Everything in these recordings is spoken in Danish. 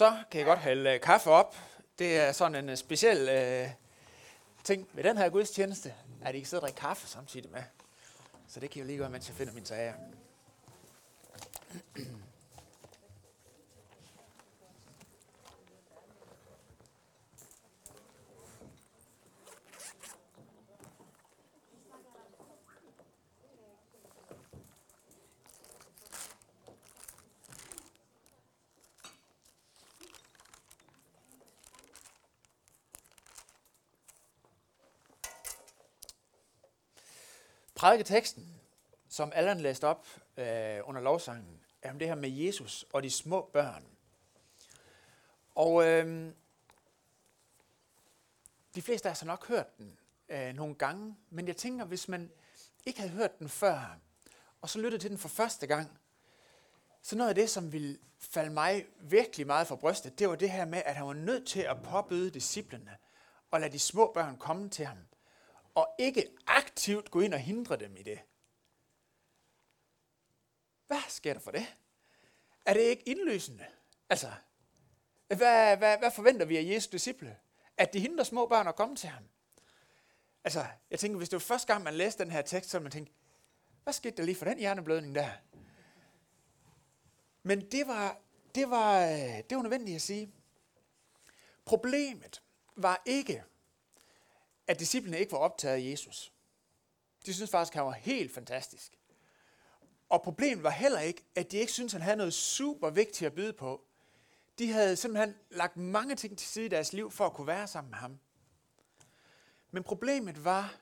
Så kan jeg godt hælde øh, kaffe op. Det er sådan en øh, speciel øh, ting ved den her gudstjeneste, at I ikke sidder og drikker kaffe samtidig med. Så det kan jeg lige gøre, mens jeg finder min sager. Prædiketeksten, som Allan læste op øh, under lovsangen, er om det her med Jesus og de små børn. Og øh, de fleste af os har nok hørt den øh, nogle gange, men jeg tænker, hvis man ikke havde hørt den før, og så lyttede til den for første gang, så noget af det, som ville falde mig virkelig meget for brystet, det var det her med, at han var nødt til at påbyde disciplene og lade de små børn komme til ham og ikke aktivt gå ind og hindre dem i det. Hvad sker der for det? Er det ikke indløsende? Altså, hvad, hvad, hvad forventer vi af Jesu disciple? At de hindrer små børn at komme til ham? Altså, jeg tænker, hvis det var første gang, man læste den her tekst, så man tænke, hvad skete der lige for den hjerneblødning der? Men det var, det var, øh, det var nødvendigt at sige. Problemet var ikke, at disciplene ikke var optaget af Jesus. De synes faktisk, at han var helt fantastisk. Og problemet var heller ikke, at de ikke syntes, han havde noget super vigtigt at byde på. De havde simpelthen lagt mange ting til side i deres liv for at kunne være sammen med ham. Men problemet var,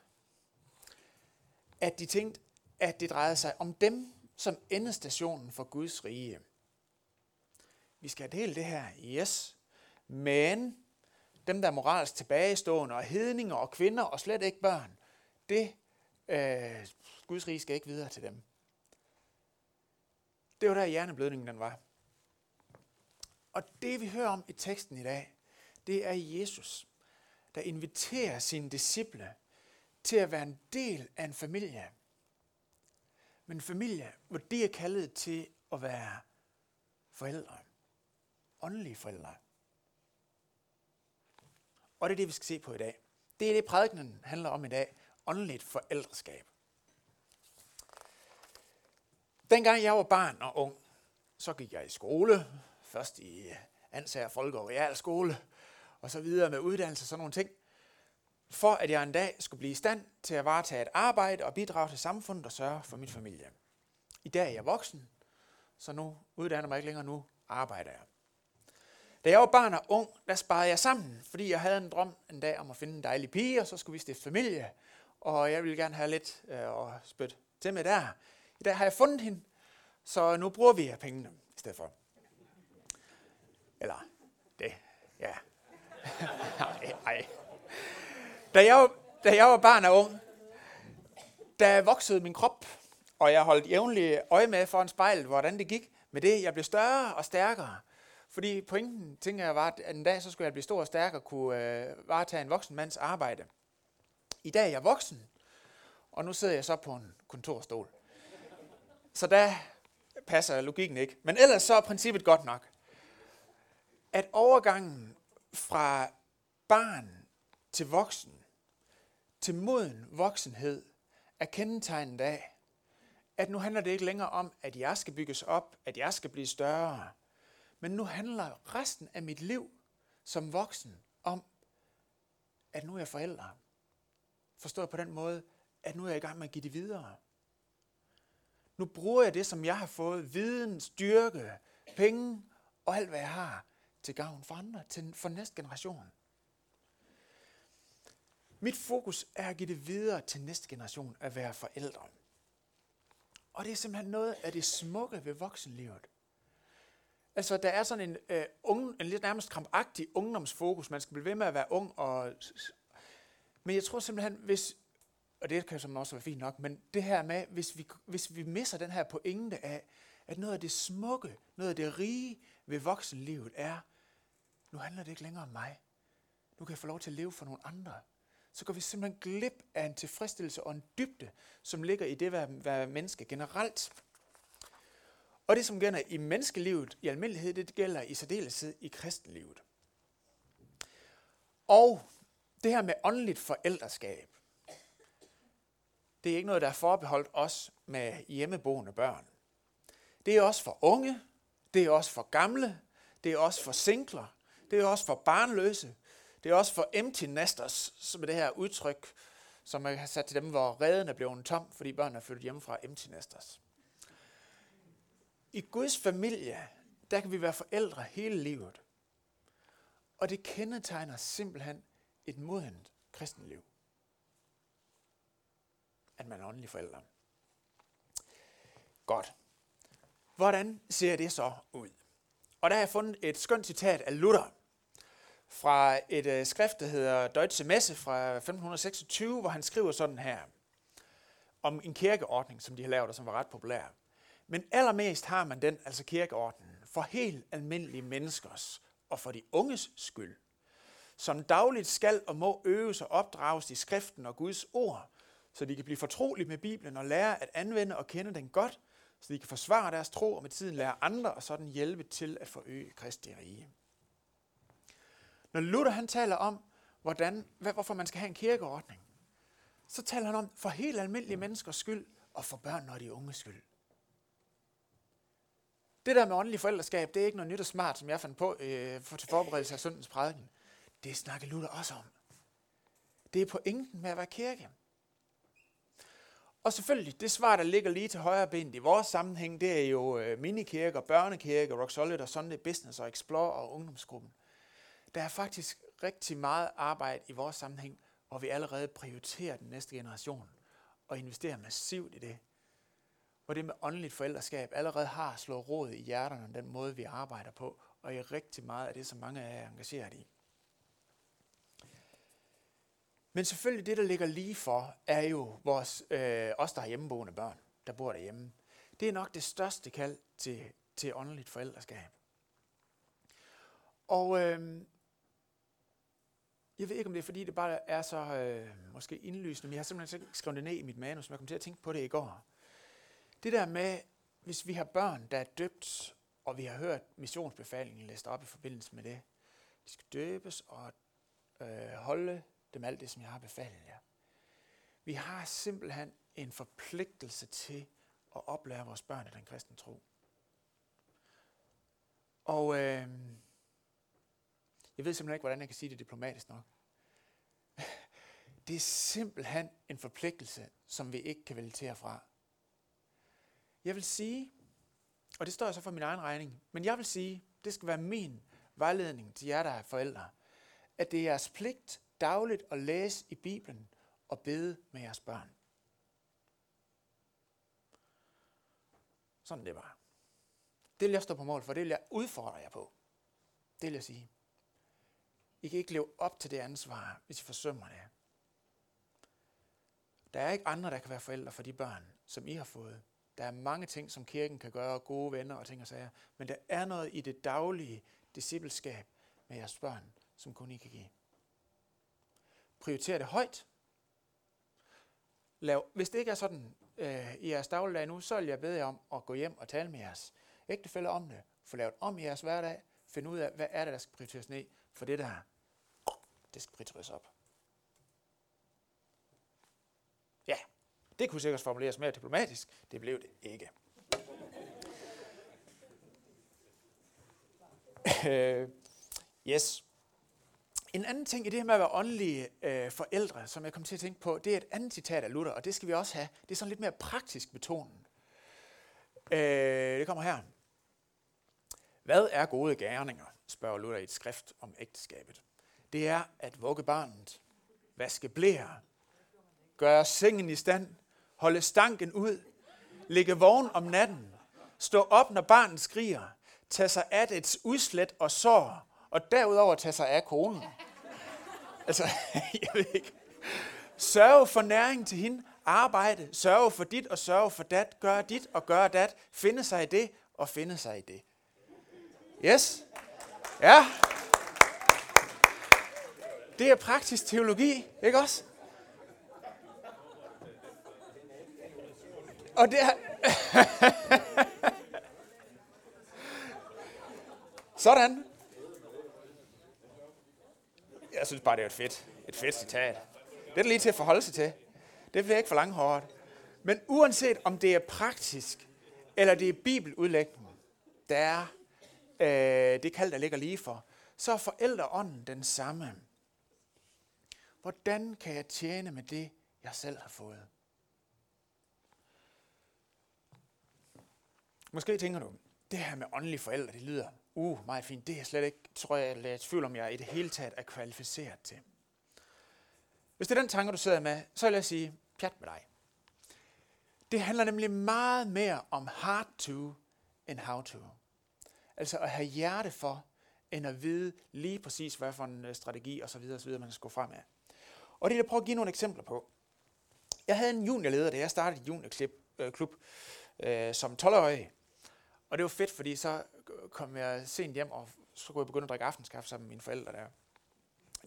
at de tænkte, at det drejede sig om dem som endestationen for Guds rige. Vi skal dele det her, yes. Men dem, der er moralsk tilbagestående, og hedninger og kvinder, og slet ikke børn, det, øh, Guds rige skal ikke videre til dem. Det var der hjerneblødningen den var. Og det vi hører om i teksten i dag, det er Jesus, der inviterer sine disciple til at være en del af en familie. Men en familie, hvor de er kaldet til at være forældre. Åndelige forældre. Og det er det, vi skal se på i dag. Det er det, prædikenen handler om i dag. Åndeligt forældreskab. Dengang jeg var barn og ung, så gik jeg i skole. Først i Ansager Folke- og Realskole, og så videre med uddannelse og sådan nogle ting. For at jeg en dag skulle blive i stand til at varetage et arbejde og bidrage til samfundet og sørge for min familie. I dag er jeg voksen, så nu uddanner mig ikke længere, nu arbejder jeg. Da jeg var barn og ung, der sparede jeg sammen, fordi jeg havde en drøm en dag om at finde en dejlig pige, og så skulle vi stifte familie. Og jeg ville gerne have lidt øh, og spytte til med der. I dag har jeg fundet hende, så nu bruger vi pengene i stedet for. Eller det, ja. ej, ej. Da jeg, da jeg var barn og ung, der voksede min krop, og jeg holdt jævnligt øje med foran spejlet, hvordan det gik med det. Jeg blev større og stærkere. Fordi pointen, tænker jeg, var, at en dag så skulle jeg blive stor og stærk og kunne øh, varetage en voksen mands arbejde. I dag er jeg voksen, og nu sidder jeg så på en kontorstol. Så der passer logikken ikke. Men ellers så er princippet godt nok. At overgangen fra barn til voksen, til moden voksenhed, er kendetegnet af, at nu handler det ikke længere om, at jeg skal bygges op, at jeg skal blive større, men nu handler resten af mit liv som voksen om, at nu er jeg forældre. Forstået på den måde, at nu er jeg i gang med at give det videre. Nu bruger jeg det, som jeg har fået, viden, styrke, penge og alt, hvad jeg har, til gavn for andre, til, for næste generation. Mit fokus er at give det videre til næste generation at være forældre. Og det er simpelthen noget af det smukke ved voksenlivet. Altså, der er sådan en, øh, unge, en lidt nærmest krampagtig ungdomsfokus. Man skal blive ved med at være ung. Og, men jeg tror simpelthen, hvis, og det kan som også være fint nok, men det her med, hvis vi, hvis vi misser den her pointe af, at noget af det smukke, noget af det rige ved voksenlivet er, nu handler det ikke længere om mig. Nu kan jeg få lov til at leve for nogle andre. Så går vi simpelthen glip af en tilfredsstillelse og en dybde, som ligger i det at være menneske generelt. Og det, som gælder i menneskelivet i almindelighed, det gælder i særdeleshed i kristenlivet. Og det her med åndeligt forældreskab, det er ikke noget, der er forbeholdt os med hjemmeboende børn. Det er også for unge, det er også for gamle, det er også for singler, det er også for barnløse, det er også for empty nesters, som er det her udtryk, som er sat til dem, hvor redden er blevet tom, fordi børnene er flyttet hjemmefra empty nesters. I Guds familie, der kan vi være forældre hele livet. Og det kendetegner simpelthen et modent kristenliv. At man er åndelig forældre. Godt. Hvordan ser det så ud? Og der har jeg fundet et skønt citat af Luther fra et øh, skrift, der hedder Deutsche Messe fra 1526, hvor han skriver sådan her om en kirkeordning, som de har lavet, og som var ret populær. Men allermest har man den, altså kirkeordenen, for helt almindelige menneskers og for de unges skyld, som dagligt skal og må øves og opdrages i skriften og Guds ord, så de kan blive fortrolige med Bibelen og lære at anvende og kende den godt, så de kan forsvare deres tro og med tiden lære andre og sådan hjælpe til at forøge Kristi rige. Når Luther han taler om, hvordan, hvorfor man skal have en kirkeordning, så taler han om for helt almindelige menneskers skyld og for børn og de unges skyld. Det der med åndelig forældreskab, det er ikke noget nyt og smart, som jeg fandt på øh, for til forberedelse af søndens prædiken. Det snakker Luther også om. Det er pointen med at være kirke. Og selvfølgelig, det svar, der ligger lige til højre ben i vores sammenhæng, det er jo øh, minikirker, børnekirker, Rock Solid og Sunday Business og Explore og ungdomsgruppen. Der er faktisk rigtig meget arbejde i vores sammenhæng, hvor vi allerede prioriterer den næste generation og investerer massivt i det. Hvor det med åndeligt forældreskab allerede har slået råd i hjerterne om den måde, vi arbejder på, og i rigtig meget af det, som mange af jer er engageret i. Men selvfølgelig det, der ligger lige for, er jo vores, øh, os, der har hjemmeboende børn, der bor derhjemme. Det er nok det største kald til, til åndeligt forældreskab. Og øh, jeg ved ikke, om det er, fordi det bare er så øh, måske indlysende, men jeg har simpelthen ikke skrevet det ned i mit manus, men jeg kom til at tænke på det i går. Det der med, hvis vi har børn, der er døbt, og vi har hørt missionsbefalingen læst op i forbindelse med det, de skal døbes og øh, holde dem alt det, som jeg har befalet jer. Vi har simpelthen en forpligtelse til at oplære vores børn i den kristne tro. Og øh, jeg ved simpelthen ikke, hvordan jeg kan sige det diplomatisk nok. Det er simpelthen en forpligtelse, som vi ikke kan vælge til fra. Jeg vil sige, og det står jeg så for min egen regning, men jeg vil sige, det skal være min vejledning til jer, der er forældre, at det er jeres pligt dagligt at læse i Bibelen og bede med jeres børn. Sådan det var. Det vil jeg stå på mål for, det vil jeg udfordre jer på. Det vil jeg sige. I kan ikke leve op til det ansvar, hvis I forsømmer det. Der er ikke andre, der kan være forældre for de børn, som I har fået. Der er mange ting, som kirken kan gøre, gode venner og ting og sager, men der er noget i det daglige discipleskab med jeres børn, som kun I kan give. Prioriter det højt. Lav, hvis det ikke er sådan øh, i jeres dagligdag nu, så vil jeg bede jer om at gå hjem og tale med jeres ægtefælder om det. Få lavet om i jeres hverdag. Find ud af, hvad er det, der skal prioriteres ned. For det der, det skal prioriteres op. Ja, det kunne sikkert formuleres mere diplomatisk. Det blev det ikke. Uh, yes. En anden ting i det her med at være åndelige øh, forældre, som jeg kom til at tænke på, det er et andet citat af Luther, og det skal vi også have. Det er sådan lidt mere praktisk betonet. Øh, det kommer her. Hvad er gode gerninger, spørger Luther i et skrift om ægteskabet. Det er at vugge barnet, vaske blære, gøre sengen i stand, holde stanken ud, ligge vågen om natten, stå op, når barnet skriger, tage sig af dets udslet og sår, og derudover tage sig af konen. Altså, jeg ved ikke. Sørge for næring til hende, arbejde, sørge for dit og sørge for dat, gøre dit og gøre dat, finde sig i det og finde sig i det. Yes? Ja. Det er praktisk teologi, ikke også? Og det er... Sådan. Jeg synes bare, det er et fedt, et fedt citat. Det er lige til at forholde sig til. Det bliver ikke for langhåret. Men uanset om det er praktisk, eller det er bibeludlægning, der er øh, det kald, der ligger lige for, så er forældreånden den samme. Hvordan kan jeg tjene med det, jeg selv har fået? Måske tænker du, det her med åndelige forældre, det lyder uh, meget fint. Det er jeg slet ikke, tror jeg, jeg er tvivl om, jeg i det hele taget er kvalificeret til. Hvis det er den tanke, du sidder med, så vil jeg sige, pjat med dig. Det handler nemlig meget mere om hard to end how to. Altså at have hjerte for, end at vide lige præcis, hvad for en øh, strategi osv. osv. man skal gå frem af. Og det er jeg prøve at give nogle eksempler på. Jeg havde en juniorleder, da jeg startede i juniorklub øh, øh som 12-årig. Og det var fedt, fordi så kom jeg sent hjem, og så kunne jeg begynde at drikke aftenskaffe sammen med mine forældre der.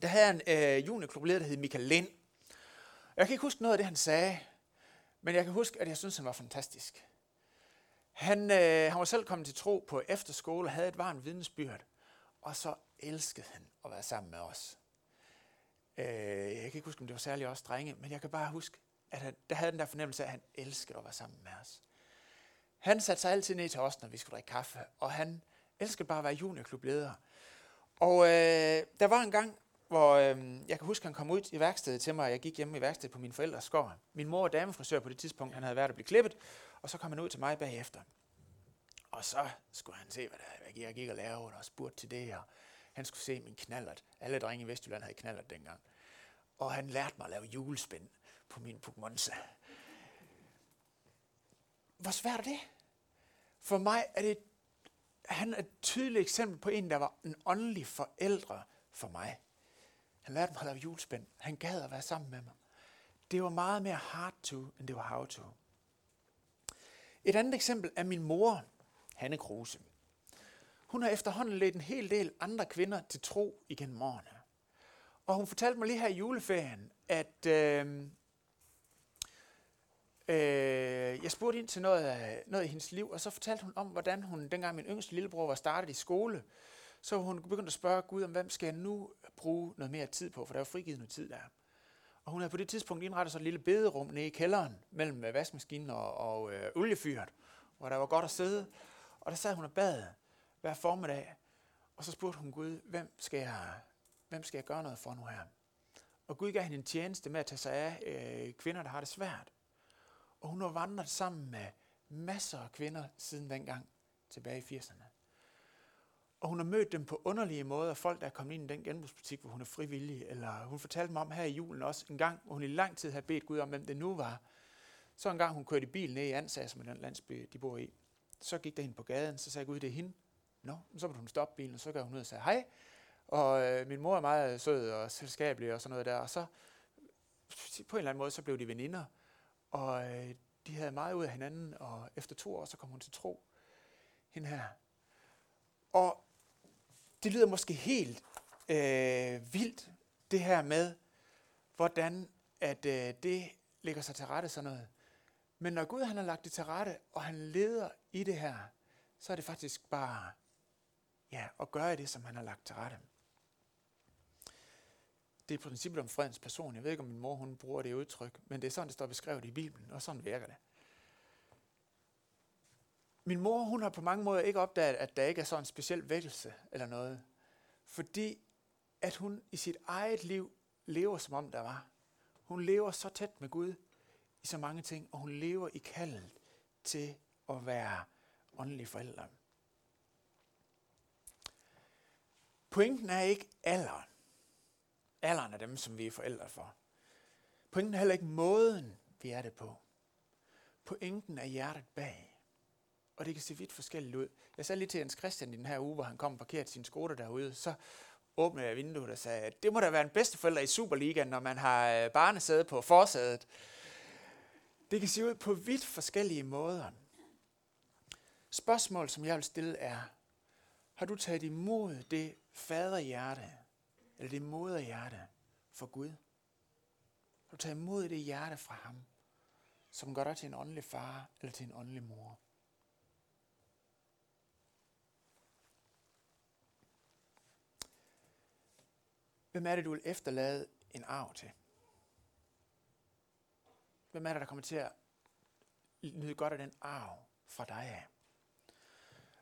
Der havde en øh, juniorklubleder, der hed Michael Lind. Jeg kan ikke huske noget af det, han sagde, men jeg kan huske, at jeg synes, han var fantastisk. Han, øh, han var selv kommet til tro på efterskole og havde et varmt vidensbyrd, og så elskede han at være sammen med os. Øh, jeg kan ikke huske, om det var særligt også drenge, men jeg kan bare huske, at han, der havde den der fornemmelse af, at han elskede at være sammen med os. Han satte sig altid ned til os, når vi skulle drikke kaffe, og han elskede bare at være juniorklubleder. Og øh, der var en gang, hvor øh, jeg kan huske, at han kom ud i værkstedet til mig, og jeg gik hjemme i værkstedet på min forældres skår. Min mor er damefrisør på det tidspunkt, han havde været at blive klippet, og så kom han ud til mig bagefter. Og så skulle han se, hvad, der, hvad jeg gik og lavede, og spurgte til det, og han skulle se min knallert. Alle drenge i Vestjylland havde knallert dengang. Og han lærte mig at lave julespind på min Pokémonsa. Hvor svært er det? For mig er det, han er et tydeligt eksempel på en, der var en åndelig forældre for mig. Han lærte mig at lave julespænd. Han gad at være sammen med mig. Det var meget mere hard to, end det var how to. Et andet eksempel er min mor, Hanne Kruse. Hun har efterhånden ledt en hel del andre kvinder til tro igennem årene. Og hun fortalte mig lige her i juleferien, at øh, øh, jeg spurgte ind til noget af, noget i hendes liv, og så fortalte hun om, hvordan hun, dengang min yngste lillebror var startet i skole, så hun begyndte at spørge Gud om, hvem skal jeg nu bruge noget mere tid på, for der var frigivet noget tid der. Og hun havde på det tidspunkt indrettet sig et lille bederum nede i kælderen, mellem øh, vaskemaskinen og, og øh, oliefyret, hvor der var godt at sidde. Og der sad hun og bad hver formiddag, og så spurgte hun Gud, hvem skal jeg, hvem skal jeg gøre noget for nu her? Og Gud gav hende en tjeneste med at tage sig af øh, kvinder, der har det svært. Og hun har vandret sammen med masser af kvinder siden dengang, tilbage i 80'erne. Og hun har mødt dem på underlige måder, folk der er kommet ind i den genbrugsbutik, hvor hun er frivillig, eller hun fortalte mig om her i julen også en gang, hvor hun i lang tid havde bedt Gud om, hvem det nu var. Så en gang hun kørte i bil ned i Ansag, som er den landsby, de bor i. Så gik der hende på gaden, så sagde Gud, det er hende. Nå, så måtte hun stoppe bilen, og så gav hun ud og sagde hej. Og øh, min mor er meget sød og selskabelig og sådan noget der. Og så på en eller anden måde, så blev de veninder. Og øh, de havde meget ud af hinanden, og efter to år, så kom hun til tro. Hende her. Og det lyder måske helt øh, vildt, det her med, hvordan at øh, det lægger sig til rette sådan noget. Men når Gud han har lagt det til rette, og han leder i det her, så er det faktisk bare ja, at gøre det, som han har lagt til rette. Det er princippet om fredens person. Jeg ved ikke, om min mor hun bruger det udtryk, men det er sådan, det står beskrevet i Bibelen, og sådan virker det. Min mor, hun har på mange måder ikke opdaget, at der ikke er sådan en speciel vækkelse eller noget. Fordi at hun i sit eget liv lever, som om der var. Hun lever så tæt med Gud i så mange ting, og hun lever i kaldet til at være åndelige forældre. Pointen er ikke alderen. Alderen af dem, som vi er forældre for. Pointen er heller ikke måden, vi er det på. Pointen er hjertet bag. Og det kan se vidt forskelligt ud. Jeg sagde lige til Jens Christian i den her uge, hvor han kom og parkerede sin skoter derude, så åbnede jeg vinduet og sagde, at det må da være en bedsteforælder i Superligaen, når man har øh, barnesæde på forsædet. Det kan se ud på vidt forskellige måder. Spørgsmål, som jeg vil stille er, har du taget imod det faderhjerte, eller det moderhjerte for Gud. Du tager imod det hjerte fra ham, som gør dig til en åndelig far eller til en åndelig mor. Hvem er det, du vil efterlade en arv til? Hvem er det, der kommer til at nyde godt af den arv fra dig af?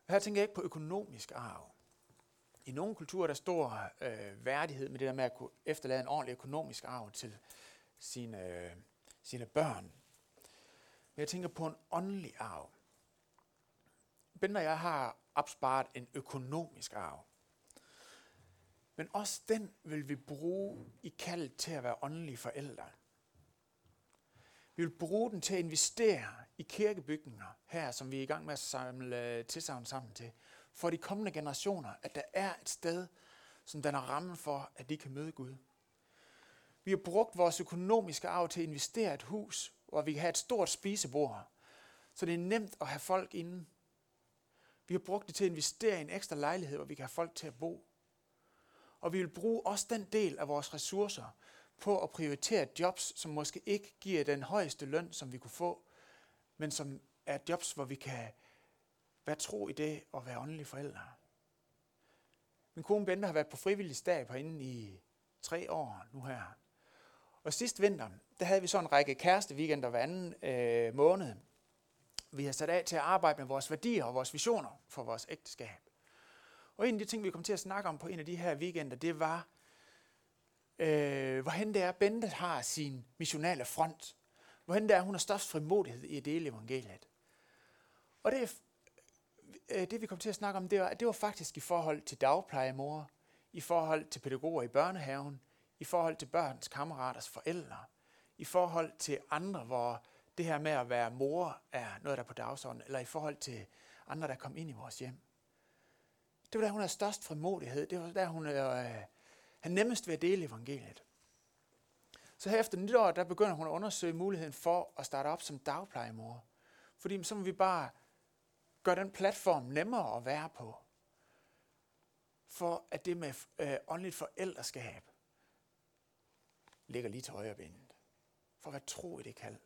Her tænker jeg ikke på økonomisk arv. I nogle kulturer der stor øh, værdighed med det der med at kunne efterlade en ordentlig økonomisk arv til sine, øh, sine børn. Men jeg tænker på en åndelig arv. Ben og jeg har opsparet en økonomisk arv. Men også den vil vi bruge i kaldet til at være åndelige forældre. Vi vil bruge den til at investere i kirkebygninger her, som vi er i gang med at samle øh, tilsavn sammen til, for de kommende generationer, at der er et sted, som den er rammen for, at de kan møde Gud. Vi har brugt vores økonomiske arv til at investere et hus, hvor vi kan have et stort spisebord, så det er nemt at have folk inde. Vi har brugt det til at investere i en ekstra lejlighed, hvor vi kan have folk til at bo. Og vi vil bruge også den del af vores ressourcer på at prioritere jobs, som måske ikke giver den højeste løn, som vi kunne få, men som er jobs, hvor vi kan hvad tro i det at være åndelige forældre. Min kone Bente har været på frivillig stab herinde i tre år nu her. Og sidste vinter, der havde vi så en række kæreste weekender hver anden øh, måned. Vi har sat af til at arbejde med vores værdier og vores visioner for vores ægteskab. Og en af de ting, vi kom til at snakke om på en af de her weekender, det var, øh, hvorhen det er, Bente har sin missionale front. Hvorhen det er, hun har størst frimodighed i at dele evangeliet. Og det, er Øh, det vi kom til at snakke om, det var, det var faktisk i forhold til dagplejemor, i forhold til pædagoger i børnehaven, i forhold til børns kammeraters forældre, i forhold til andre, hvor det her med at være mor er noget, der er på dagsordenen, eller i forhold til andre, der kom ind i vores hjem. Det var der, hun havde størst frimodighed. Det var der, hun øh, havde nemmest ved at dele evangeliet. Så her efter nytår, der begynder hun at undersøge muligheden for at starte op som dagplejemor. Fordi så må vi bare gøre den platform nemmere at være på. For at det med øh, åndeligt forældreskab ligger lige til højre benet. For hvad tro i det kald.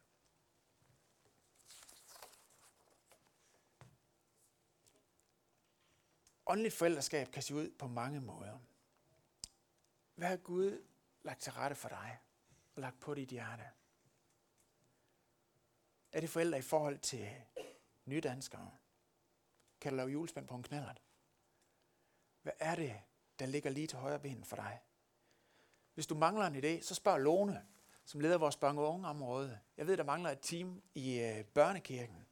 Åndeligt forældreskab kan se ud på mange måder. Hvad har Gud lagt til rette for dig og lagt på dit hjerte? Er det forældre i forhold til nydanskere? Kan du lave julespand på en knallert? Hvad er det, der ligger lige til højre ben for dig? Hvis du mangler en idé, så spørg Lone, som leder vores børn og unge område. Jeg ved, der mangler et team i øh, børnekirken.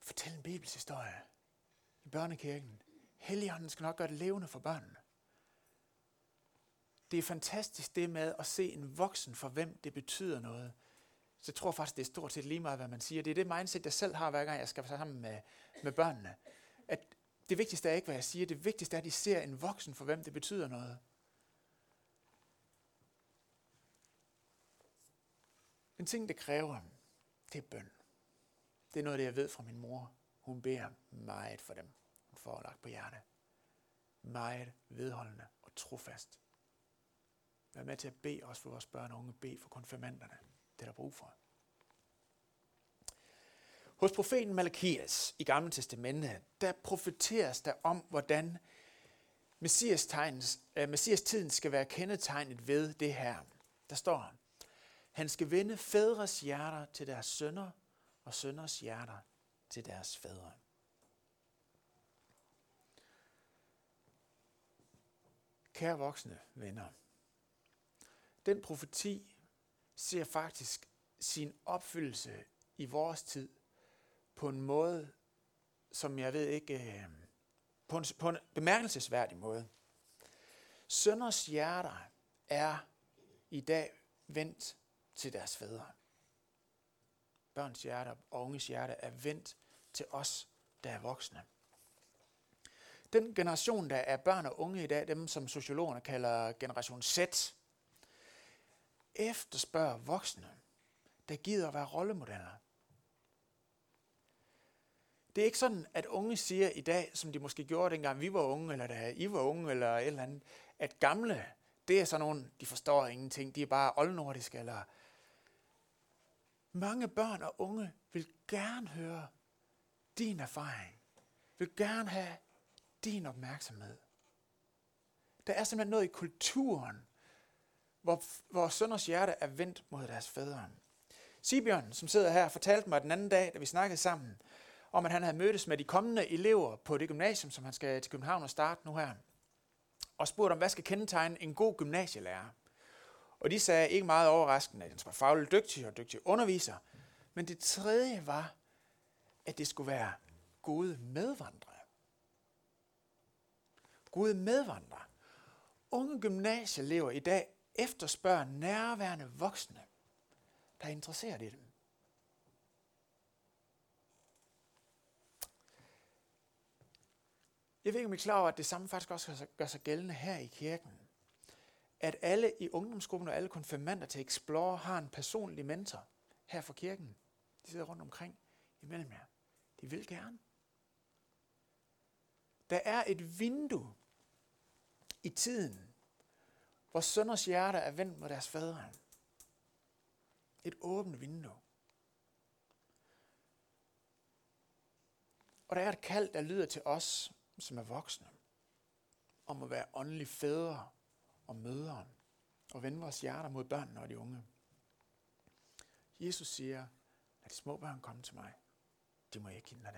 Fortæl en bibelshistorie i børnekirken. Helligånden skal nok gøre det levende for børnene. Det er fantastisk det med at se en voksen, for hvem det betyder noget. Så jeg tror faktisk, det er stort set lige meget, hvad man siger. Det er det mindset, jeg selv har, hver gang jeg skal være sammen med, med børnene. At det vigtigste er ikke, hvad jeg siger. Det vigtigste er, at de ser en voksen, for hvem det betyder noget. En ting, det kræver, det er bøn. Det er noget, det jeg ved fra min mor. Hun beder meget for dem. Hun får lagt på hjerte. Meget vedholdende og trofast. Vær med til at bede også for vores børn og unge. Bed for konfirmanderne. Det er der brug for. Hos profeten Malakias i Gamle Testamente, der profeteres der om, hvordan Messias, øh, Messias tiden skal være kendetegnet ved det her. Der står, han skal vende fædres hjerter til deres sønner, og sønners hjerter til deres fædre. Kære voksne venner, den profeti ser faktisk sin opfyldelse i vores tid på en måde, som jeg ved ikke, øh, på en, på en bemærkelsesværdig måde. Sønders hjerter er i dag vendt til deres fædre. Børns hjerter og unges hjerte er vendt til os, der er voksne. Den generation, der er børn og unge i dag, dem som sociologerne kalder generation Z, efterspørger voksne, der gider at være rollemodeller. Det er ikke sådan, at unge siger i dag, som de måske gjorde dengang vi var unge, eller da I var unge, eller et eller andet, at gamle, det er sådan nogle, de forstår ingenting, de er bare oldnordiske, eller mange børn og unge vil gerne høre din erfaring, vil gerne have din opmærksomhed. Der er simpelthen noget i kulturen, hvor, hvor sønders hjerte er vendt mod deres fædre. Sibjørn, som sidder her, fortalte mig den anden dag, da vi snakkede sammen, om at han havde mødtes med de kommende elever på det gymnasium, som han skal til København og starte nu her, og spurgte om, hvad skal kendetegne en god gymnasielærer. Og de sagde ikke meget overraskende, at han var fagligt dygtig og dygtig underviser, men det tredje var, at det skulle være gode medvandrere. Gode medvandrere. Unge gymnasieelever i dag efterspørger nærværende voksne, der er interesseret i dem. Jeg ved ikke, om I er klar over, at det samme faktisk også gør sig gældende her i kirken. At alle i ungdomsgruppen og alle konfirmander til Explore har en personlig mentor her fra kirken. De sidder rundt omkring imellem jer. De vil gerne. Der er et vindue i tiden, hvor sønders hjerter er vendt mod deres faderen. Et åbent vindue. Og der er et kald, der lyder til os, som er voksne, om at være åndelige fædre og mødre, og vende vores hjerter mod børnene og de unge. Jesus siger, lad de små børn komme til mig. Det må ikke hindre dem